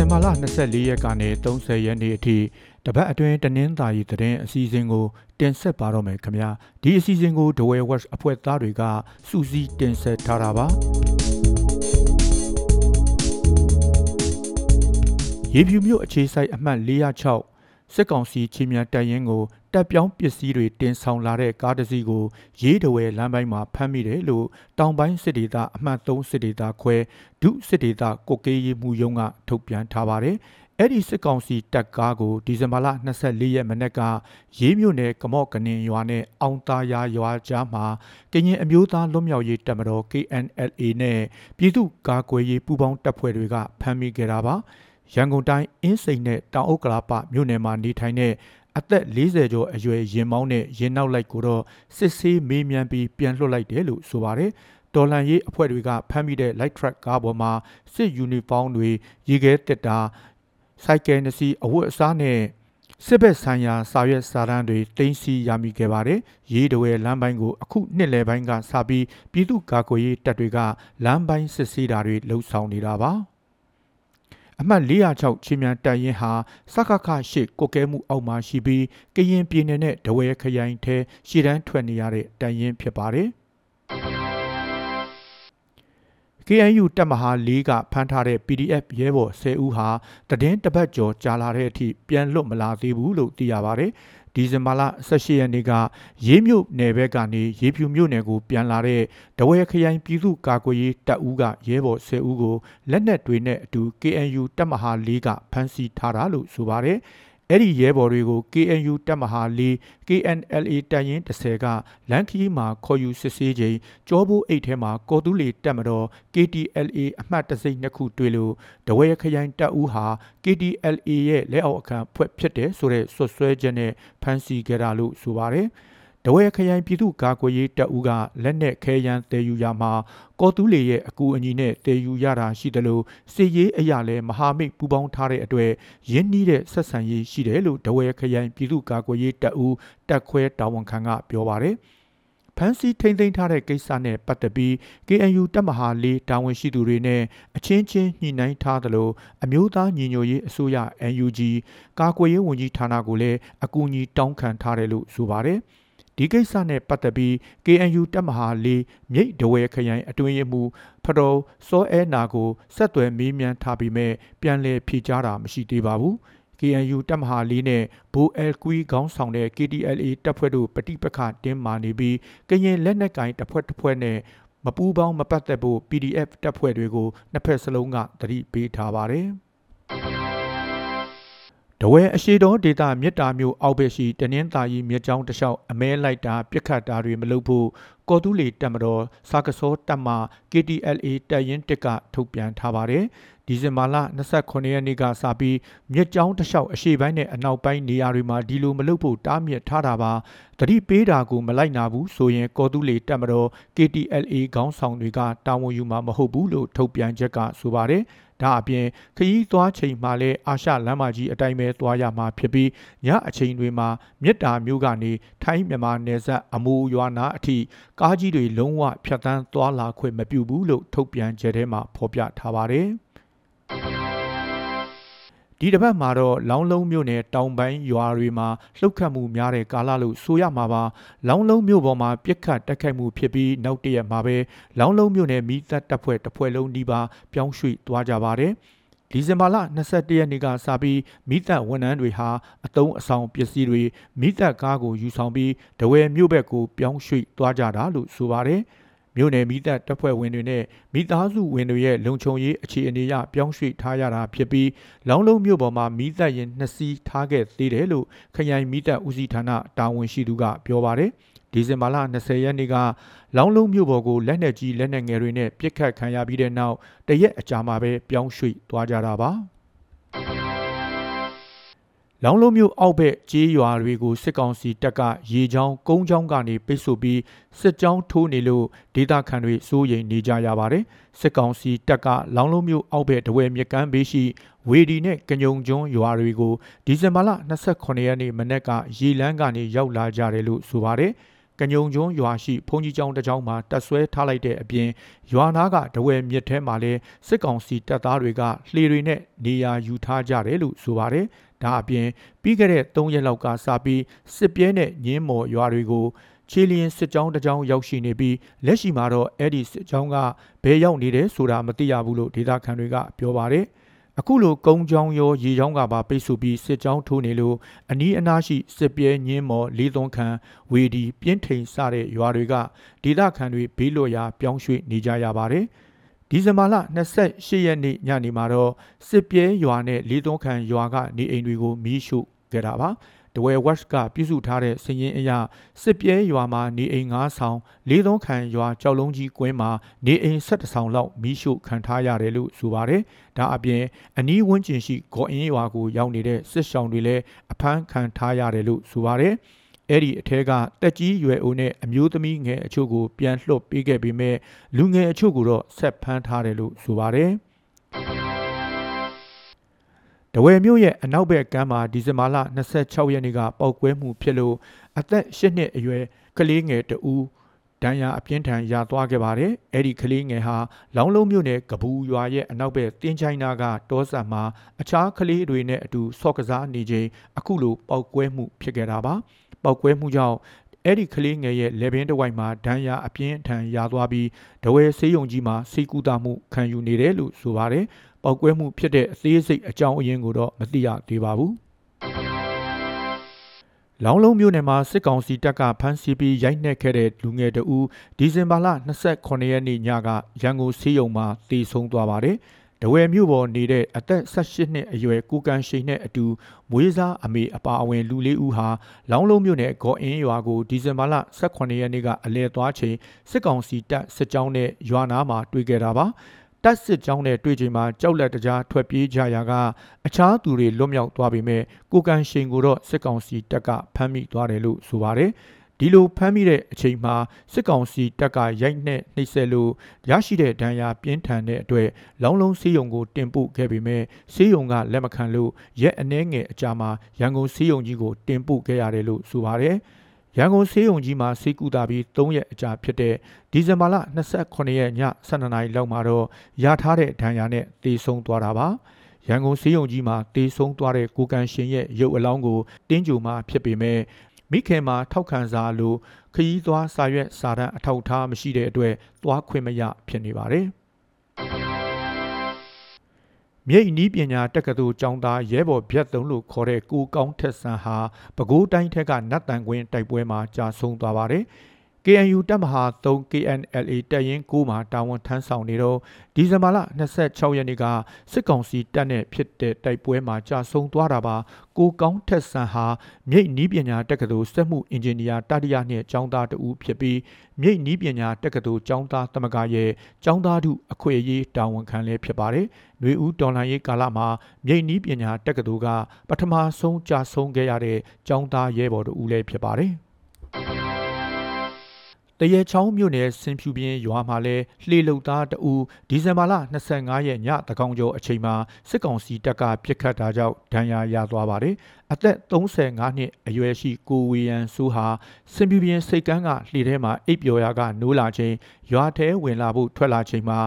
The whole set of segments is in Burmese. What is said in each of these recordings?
ဇင်ဘာလ24ရက်ကနေ30ရက်နေ့အထိတပတ်အတွင်းတနင်္သာရီသတင်းအစီအစဉ်ကို တင်ဆက်ပါတော့မယ်ခင်ဗျာဒီအစီအစဉ်ကို The Way Watch အဖွဲ့သားတွေကစူးစီးတင်ဆက်ထားတာပါရေဖြူမြို့အခြေစိုက်အမှတ်406 စစ်ကောင်စီချင်းမြန်တပ်ရင်းကိုတပ်ပြောင်းပစ္စည်းတွေတင်ဆောင်လာတဲ့ကားတစ်စီးကိုရေးတဝဲလမ်းပိုင်းမှာဖမ်းမိတယ်လို့တောင်ပိုင်းစစ်ဒေသအမှတ်3စစ်ဒေသခွဲဒုစစ်ဒေသကိုကေးရီမှုရုံးကထုတ်ပြန်ထားပါတယ်။အဲ့ဒီစစ်ကောင်စီတပ်ကားကိုဒီဇင်ဘာလ24ရက်မနေ့ကရေးမြို့နယ်ကမော့ကနင်ရွာနဲ့အောင်သားရရွာကြားမှာကရင်အမျိုးသားလွတ်မြောက်ရေးတပ်မတော် KNLA နဲ့ပြည်သူ့ကာကွယ်ရေးပူးပေါင်းတပ်ဖွဲ့တွေကဖမ်းမိခဲ့တာပါ။ ရန်ကုန်တိုင်းအင်းစိန်နဲ့တောင်အုပ်ကလာပမြို့နယ်မှာနေထိုင်တဲ့အသက်40ကျော်အရွယ်ရင်မောင်းနဲ့ရင်နောက်လိုက်ကိုတော့စစ်ဆေးမေးမြန်းပြီးပြန်လွှတ်လိုက်တယ်လို့ဆိုပါတယ်။တော်လန်ရေးအဖွဲ့တွေကဖမ်းမိတဲ့ light truck ကားပေါ်မှာစစ်ယူနီဖောင်းတွေရေခဲတက်တာစိုက်ကယ်နှစ်စီးအဝတ်အစားနဲ့စစ်ဘက်ဆိုင်ရာစာရွက်စာတမ်းတွေတင်စီရမိခဲ့ပါတယ်။ရေးတဝဲလမ်းပိုင်းကိုအခုနှစ်လယ်ပိုင်းကစပြီးပြည်သူ့ကာကွယ်ရေးတပ်တွေကလမ်းပိုင်းစစ်ဆေးတာတွေလှုပ်ဆောင်နေတာပါ။ အမှတ်406ချင်းမြန်တပ်ရင်ဟာစကခရှိကိုကဲမှုအောက်မှာရှိပြီးကရင်ပြည်နယ်နဲ့ဒဝဲခရိုင်ထဲရှေ့တန်းထွက်နေရတဲ့တပ်ရင်ဖြစ်ပါတယ်။ KNU တပ်မဟာ၄ကဖမ်းထားတဲ့ PDF ရဲဘော်10ဦးဟာတည်င်းတပတ်ကျော်ကြာလာတဲ့အထိပြန်လွတ်မလာသေးဘူးလို့သိရပါတယ်။ ဒီဇင်ဘာလ18ရက်နေ့ကရေးမြို့နယ်ဘက်ကနေရေးဖြူမြို့နယ်ကိုပြန်လာတဲ့တဝဲခရိုင်ပြည်သူ့ကာကွယ်ရေးတပ်ဦးကရဲဘော်10ဦးကိုလက်နက်တွေနဲ့အတူ KNU တပ်မဟာ၄ကဖမ်းဆီးထားတာလို့ဆိုပါတယ်။ အဲ့ဒီရဲဘော်တွေကို KNU တပ်မဟာ၄ KNLA တပ်ရင်း30ကလမ်းခရီးမှာခေါ်ယူစစ်ဆေးချိန်ကြောဘိုးအိတ်ထဲမှာကော်တူးလီတပ်မတော် KTLA အမှတ်တစိမ့်နှစ်ခုတွေ့လို့တဝဲခရိုင်တပ်ဦးဟာ KTLA ရဲ့လက်အောက်အခမ်းဖွဲ့ဖြစ်တယ်ဆိုတဲ့ဆွဆွဲချက်နဲ့ဖမ်းဆီးခဲ့တာလို့ဆိုပါတယ်။ တဝဲခရိုင်ပြည်သူ့ကာကွယ်ရေးတပ်ဦးကလက်နက်ခဲယမ်းတည်ယူရမှာကော်တူးလေရဲ့အကူအညီနဲ့တည်ယူရတာရှိတယ်လို့စစ်ရေးအရာလဲမဟာမိတ်ပူးပေါင်းထားတဲ့အတွက်ရင်းနှီးတဲ့ဆက်ဆံရေးရှိတယ်လို့တဝဲခရိုင်ပြည်သူ့ကာကွယ်ရေးတပ်ဦးတပ်ခွဲတာဝန်ခံကပြောပါတယ်ဖန်စီထိမ့်သိမ်းထားတဲ့ကိစ္စနဲ့ပတ်သက်ပြီး KNU တပ်မဟာလေးတာဝန်ရှိသူတွေနဲ့အချင်းချင်းညှိနှိုင်းထားသလိုအမျိုးသားညီညွတ်ရေးအစိုးရ NUG ကာကွယ်ရေးဝန်ကြီးဌာနကိုလည်းအကူအညီတောင်းခံထားတယ်လို့ဆိုပါတယ်။ ဒီကိစ္စနဲ့ပတ်သက်ပြီး KNU တပ်မဟာ၄မြိတ်ဒဝဲခရိုင်အတွင်းရေးမှူးဖတော်စောအဲနာကိုဆက်သွယ်မေးမြန်းထားပြီးမဲ့ပြန်လည်ဖြေကြားတာမရှိသေးပါဘူး KNU တပ်မဟာ၄နဲ့ဘိုအယ်ကွီခေါင်းဆောင်တဲ့ KTLA တပ်ဖွဲ့တို့ပဋိပက္ခတင်းမာနေပြီးကရင်လက်နက်ကင်တပ်ဖွဲ့တစ်ဖွဲ့နဲ့မပူးပေါင်းမပတ်သက်ဖို့ PDF တပ်ဖွဲ့တွေကိုနှစ်ဖက်စလုံးကတတိပေးထားပါတယ်။ တဝဲအရှိတော်ဒေတာမြစ်တာမျိုးအောက်ဘက်ရှိတနင်္သာရီမြစ်ကြောင်းတလျှောက်အမဲလိုက်တာပြစ်ခတ်တာတွေမလုပ်ဖို့ကော်တူးလီတပ်မတော်စာကစောတပ်မှ KTLA တပ်ရင်းတစ်ကထုတ်ပြန်ထားပါတယ် ဒီဇင်ဘာလ29ရက်နေ့ကစပြီးမြစ်ကြောင်းတလျှောက်အရှိပိုင်းနဲ့အနောက်ပိုင်းနေရာတွေမှာဒီလိုမလုပ်ဖို့တားမြစ်ထားတာပါတတိပေးတာကိုမလိုက်နာဘူးဆိုရင်ကော်တူးလီတပ်မတော် KTLA ခေါင်းဆောင်တွေကတာဝန်ယူမှာမဟုတ်ဘူးလို့ထုတ်ပြန်ချက်ကဆိုပါတယ်ဒါအပြင်ခရီးသွားချိန်မှာလည်းအာရှလမ်းမကြီးအတိုင်းပဲသွားရမှာဖြစ်ပြီးညအချိန်တွေမှာမြစ်တာမျိုးကနေထိုင်းမြန်မာနယ်စပ်အမူရွာနာအထိကားကြီးတွေလုံးဝဖြတ်တန်းသွားလာခွင့်မပြုဘူးလို့ထုတ်ပြန်ချက်ထဲမှာဖော်ပြထားပါတယ်။ ဒီတစ်ပတ်မှာတော့လောင်းလုံးမြို့နယ်တောင်ပိုင်းရွာတွေမှာလှုပ်ခတ်မှုများတဲ့ကာလလို့ဆိုရမှာပါလောင်းလုံးမြို့ပေါ်မှာပြစ်ခတ်တက်ခိုက်မှုဖြစ်ပြီးနောက်တရက်မှာပဲလောင်းလုံးမြို့နယ်မိသက်တပ်ဖွဲ့တစ်ဖွဲ့လုံးဒီပါပြောင်းရွှေ့သွားကြပါတယ်ဒီဇင်ဘာလ22ရက်နေ့ကစပြီးမိသက်ဝန်ထမ်းတွေဟာအတုံးအဆောင်ပစ္စည်းတွေမိသက်ကားကိုယူဆောင်ပြီးတဝယ်မြို့ဘက်ကိုပြောင်းရွှေ့သွားကြတာလို့ဆိုပါတယ်။ မြို့နယ်မိသက်တပ်ဖွဲ့ဝင်တွေနဲ့မိသားစုဝင်တွေရဲ့လုံခြုံရေးအခြေအနေအရပြောင်းရွှေ့ထားရတာဖြစ်ပြီးလောင်းလုံးမြို့ပေါ်မှာမိသက်ရင်နှစ်စီးထားခဲ့သေးတယ်လို့ခရိုင်မိသက်ဦးစီးဌာနတာဝန်ရှိသူကပြောပါတယ်ဒီဇင်ဘာလ20ရက်နေ့ကလောင်းလုံးမြို့ပေါ်ကိုလက်နက်ကြီးလက်နက်ငယ်တွေနဲ့ပစ်ခတ်ခံရပြီးတဲ့နောက်တရက်အကြာမှာပဲပြောင်းရွှေ့သွားကြတာပါ လောင်းလုံးမြို့အောက်ဘက်ကြေးရွာတွေကိုစစ်ကောင်စီတပ်ကရေချောင်းကုန်းချောင်းကနေပိတ်ဆို့ပြီးစစ်ကြောင်းထိုးနေလို့ဒေသခံတွေစိုးရိမ်နေကြရပါတယ်စစ်ကောင်စီတပ်ကလောင်းလုံးမြို့အောက်ဘက်တဝဲမြကမ်းဘေးရှိဝေဒီနဲ့ကညုံကျွန်းရွာတွေကိုဒီဇင်ဘာလ28ရက်နေ့မနက်ကရေလန်းကနေရောက်လာကြတယ်လို့ဆိုပါတယ်ကညုံကျွန်းရွာရှိဘုံကြီးကျောင်းတစ်ကျောင်းမှာတပ်ဆွဲထားလိုက်တဲ့အပြင်ရွာနာကတဝယ်မြစ်ထဲမှာလည်းစစ်ကောင်စီတပ်သားတွေကလှေတွေနဲ့နေရာယူထားကြတယ်လို့ဆိုပါတယ်။ ဒါအပြင်ပြီးခဲ့တဲ့3ရက်လောက်ကစပြီးစစ်ပြဲနဲ့ညင်းမော်ရွာတွေကိုချီလျင်စစ်ကြောင်းတစ်ကြောင်းရောက်ရှိနေပြီးလက်ရှိမှာတော့အဲ့ဒီစစ်ကြောင်းကဘယ်ရောက်နေတယ်ဆိုတာမသိရဘူးလို့ဒေသခံတွေကပြောပါတယ်။အခုလိုကုန်းချောင်းရောရေချောင်းကပါပိတ်ဆို့ပြီးစစ်ကြောင်းထိုးနေလို့အနီးအနားရှိစစ်ပြဲညင်းမော်လေးသွန်းခန်ဝေဒီပြင်းထိန်စတဲ့ရွာတွေကဒေသခံတွေဘေးလွတ်ရာပြောင်းရွှေ့နေကြရပါတယ် ဒီဇင်ဘာလ28ရက်နေ့ညနေမှာတော့စစ်ပြဲရွာနဲ့လေးသွန်းခန်ရွာကနေအိမ်တွေကိုမီးရှို့ခဲ့တာပါတဝဲဝက်ကပြုစုထားတဲ့စည်ရင်အရာစစ်ပြဲရွာမှာနေအိမ်9ဆောင်လေးသုံးခန့်ရွာကြောက်လုံးကြီးကွင်းမှာနေအိမ်17ဆောင်လောက်မိရှုခံထားရတယ်လို့ဆိုပါတယ်။ဒါအပြင်အနီးဝန်းကျင်ရှိဂေါ်အင်းရွာကိုရောက်နေတဲ့စစ်ဆောင်တွေလည်းအဖမ်းခံထားရတယ်လို့ဆိုပါတယ်။ အဲ့ဒီအထက်ကတက်ကြီးရွယ်အိုနဲ့အမျိုးသမီးငယ်အချို့ကိုပြန်လှုပ်ပေးခဲ့ပေမဲ့လူငယ်အချို့ကိုတော့ဆက်ဖမ်းထားတယ်လို့ဆိုပါတယ်။တဝယ်မြို့ရဲ့အနောက်ဘက်ကမ်းမှာဒီဇင်ဘာလ26ရက်နေ့ကပောက်ကွဲမှုဖြစ်လို့အသက်8နှစ်အရွယ်ကလေးငယ်တဦးဒဏ်ရာအပြင်းထန်ရသွားခဲ့ပါတယ်။အဲ့ဒီကလေးငယ်ဟာလောင်းလုံးမြို့နယ်ကပူရွာရဲ့အနောက်ဘက်တင်းချိုင်းနာကတောဆန်မှာအခြားကလေးတွေနဲ့အတူဆော့ကစားနေချိန်အခုလိုပောက်ကွဲမှုဖြစ်ခဲ့တာပါ။ ပောက်ကွဲမှုကြောင့်အဲ့ဒီကလေးငယ်ရဲ့လေဘင်းတဝိုက်မှာဒဏ်ရာအပြင်းထန်ရသွားပြီးဒဝဲဆေးရုံကြီးမှာစိတ်ကူးတာမှုခံယူနေတယ်လို့ဆိုပါတယ်။ပောက်ကွဲမှုဖြစ်တဲ့အသေးစိတ်အကြောင်းအရင်းကိုတော့မသိရသေးပါဘူး။လောင်းလုံးမြို့နယ်မှာစစ်ကောင်စီတပ်ကဖမ်းဆီးပြီးရိုက်နှက်ခဲ့တဲ့လူငယ်တဦးဒီဇင်ဘာလ28ရက်နေ့ညကရန်ကုန်စီးရုံမှာတည်ဆုံသွားပါတယ်။ တဝယ်မြို့ပေါ်နေတဲ့အသက်18နှစ်အရွယ်ကိုကန်ရှိန်နဲ့အတူမွေးစားအမေအပါအဝင်လူလေးဦးဟာလောင်းလုံးမြို့နယ်ဂေါ်အင်းရွာကိုဒီဇင်ဘာလ18ရက်နေ့ကအလဲသွားချိန်စစ်ကောင်စီတပ်စစ်ကြောင်းနဲ့ရွာနာမှာတွေ့ခဲ့တာပါ။တပ်စစ်ကြောင်းနဲ့တွေ့ချိန်မှာကြောက်လက်တကြားထွက်ပြေးကြရာကအခြားသူတွေလွတ်မြောက်သွားပေမဲ့ကိုကန်ရှိန်ကိုတော့စစ်ကောင်စီတပ်ကဖမ်းမိသွားတယ်လို့ဆိုပါတယ် ဒီလိုဖမ်းမိတဲ့အချိန်မှာစစ်ကောင်စီတပ်ကရိုက်နှက်နှိပ်စက်လို့ရရှိတဲ့ဒဏ်ရာပြင်းထန်တဲ့အတွက်လောင်းလုံးစေးရုံကိုတင်ပို့ခဲ့ပေမဲ့စေးရုံကလက်မခံလို့ရက်အနှဲငယ်အကြာမှာရန်ကုန်စေးရုံကြီးကိုတင်ပို့ခဲ့ရတယ်လို့ဆိုပါတယ်။ရန်ကုန်ဆေးရုံကြီးမှာဆေးကုသပြီး3ရက်အကြာဖြစ်တဲ့ဒီဇင်ဘာလ28ရက်ည12နာရီလောက်မှာတော့ရထားတဲ့ဒဏ်ရာနဲ့တေဆုံးသွားတာပါရန်ကုန်ဆေးရုံကြီးမှာတေဆုံးသွားတဲ့ကိုကန်ရှင်ရဲ့ရုပ်အလောင်းကိုတင်းကြိုမှဖြစ်ပေမဲ့ မိခင်မှာထောက်ခံစာလိုခရီးသွားစာရွက်စာတမ်းအထောက်ထားမရှိတဲ့အတွက်သွားခွင့်မရဖြစ်နေပါတယ်မြိတ်နီးပညာတက္ကသိုလ်ကျောင်းသားရဲဘော်ဗျက်သုံးလို့ခေါ်တဲ့ကိုကောင်းထက်ဆန်ဟာပဲခူးတိုင်းထက်ကနတ်တန်ကွင်းတိုက်ပွဲမှာကြာဆုံးသွားပါတယ်။ KNU တပ်မဟာ3 KNLA တပ်ရင်း9မှာတာဝန်ထမ်းဆောင်နေတော့ဒီဇင်ဘာလ26ရက်နေ့ကစစ်ကောင်စီတပ်နဲ့ဖြစ်တဲ့တိုက်ပွဲမှာကြာဆုံးသွားတာပါကိုကောင်းထက်ဆန်ဟာမြိတ်နီးပညာတက္ကသိုလ်စက်မှုအင်ဂျင်နီယာတတိယနှစ်ကျောင်းသားတဦးဖြစ်ပြီးမြိတ်နီးပညာတက္ကသိုလ်ကျောင်းသားသမဂ္ဂရဲ့ကျောင်းသားထုအခွင့်အရေးတာဝန်ခံလည်းဖြစ်ပါတယ်။နှွေဦးတော်လှန်ရေးကာလမှာမြိတ်နီးပညာတက္ကသိုလ်ကပထမဆုံးကြာဆုံးခဲ့ရတဲ့ကျောင်းသားရဲဘော်တဦးလည်းဖြစ်ပါတယ်။ တရဲချောင်းမြို့နယ်စင်ဖြူပြင်းရွာမှာလဲလှေလုတ်သားတဦးဒီဇင်ဘာလ25ရက်ညတကောင်ကျော်အချိန်မှာစစ်ကောင်စီတပ်ကပြစ်ခတ်တာကြောင့်ဒဏ်ရာရသွားပါတယ်။အသက်35နှစ်အရွယ်ရှိကိုဝေယံစိုးဟာစင်ဖြူပြင်းစိတ်ကန်းကလှေထဲမှာအိပ်ပျော်ရာကနိုးလာချိန်ရွာထဲဝင်လာဖို့ထွက်လာချိန်မှာ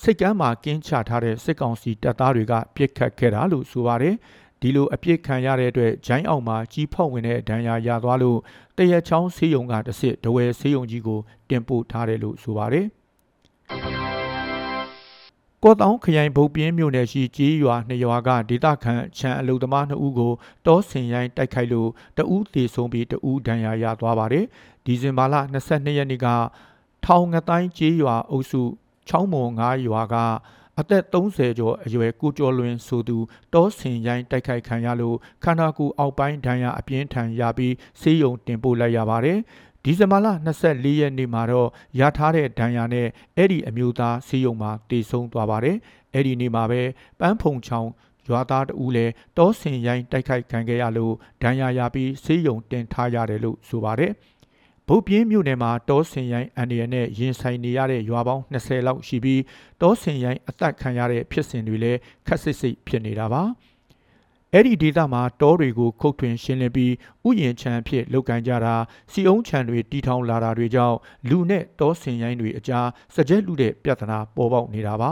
စိတ်ကမ်းမှာကင်းချထားတဲ့စစ်ကောင်စီတပ်သားတွေကပြစ်ခတ်ခဲ့တာလို့ဆိုပါတယ်။ ဒီလိုအပြစ်ခံရတဲ့အတွက်ဂျိုင်းအောင်မှာကြီးဖောက်ဝင်တဲ့ဒဏ်ရာရသွားလို့တရက်ချောင်းဆေးရုံကတစ်စစ်ဒဝဲဆေးရုံကြီးကိုတင်ပို့ထားတယ်လို့ဆိုပါတယ်ကော့တောင်ခရိုင်ဗုတ်ပြင်းမြို့နယ်ရှိကြေးရွာနှစ်ရွာကဒေသခံချမ်းအလုသမားနှစ်ဦးကိုတောဆင်ရိုင်းတိုက်ခိုက်လို့တဦးသေဆုံးပြီးတဦးဒဏ်ရာရသွားပါတယ်ဒီဇင်ဘာလ22ရက်နေ့ကထောင်ငတိုင်းကြေးရွာအုပ်စုချောင်းမုံ9ရွာက အသက်30ကျော်အရွယ်ကိုကျော်လွင်ဆိုသူတောဆင်ရိုင်းတိုက်ခိုက်ခံရလို့ခန္ဓာကိုယ်အောက်ပိုင်းဒဏ်ရာအပြင်းထန်ရပြီးဆေးရုံတင်ပို့လိုက်ရပါတယ်။ဒီဇင်ဘာလ24ရက်နေ့မှာတော့ရထားတဲ့ဒဏ်ရာနဲ့အဲ့ဒီအမျိုးသားဆေးရုံမှာတည်ဆုံသွားပါတယ်။အဲ့ဒီနေ့မှာပဲပန်းဖုံချောင်းရွာသားတဦးလည်းတောဆင်ရိုင်းတိုက်ခိုက်ခံခဲ့ရလို့ဒဏ်ရာရပြီးဆေးရုံတင်ထားရတယ်လို့ဆိုပါတယ်။ ဗုတ်ပြင်းမြို့နယ်မှာတောဆင်ရိုင်းအန်ဒီရနဲ့ရင်ဆိုင်နေရတဲ့ရွာပေါင်း20လောက်ရှိပြီးတောဆင်ရိုင်းအသက်ခံရတဲ့ဖြစ်စဉ်တွေလည်းခက်ဆစ်ဆစ်ဖြစ်နေတာပါအဲ့ဒီဒေသမှာတောတွေကိုခုတ်ထွင်ရှင်းလင်းပြီးဥယျင်ခြံအဖြစ်လုပ်ကင်ကြတာစီအုံးခြံတွေတီထောင်လာတာတွေကြောင့်လူနဲ့တောဆင်ရိုင်းတွေအကြားစကြက်လူတဲ့ပြဿနာပေါ်ပေါက်နေတာပါ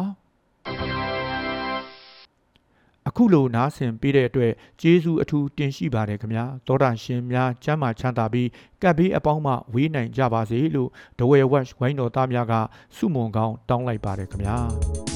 အခုလိုနားဆင်ပေးတဲ့အတွက်ကျေးဇူးအထူးတင်ရှိပါတယ်ခင်ဗျာသောတာရှင်များကျမ်းမာချမ်းသာပြီးကပ်ဘေးအပေါင်းမှဝေးနိုင်ကြပါစေလို့ဒဝဲဝက်ဝိုင်းတော်သားများကစုမုံကောင်းတောင်းလိုက်ပါတယ်ခင်ဗျာ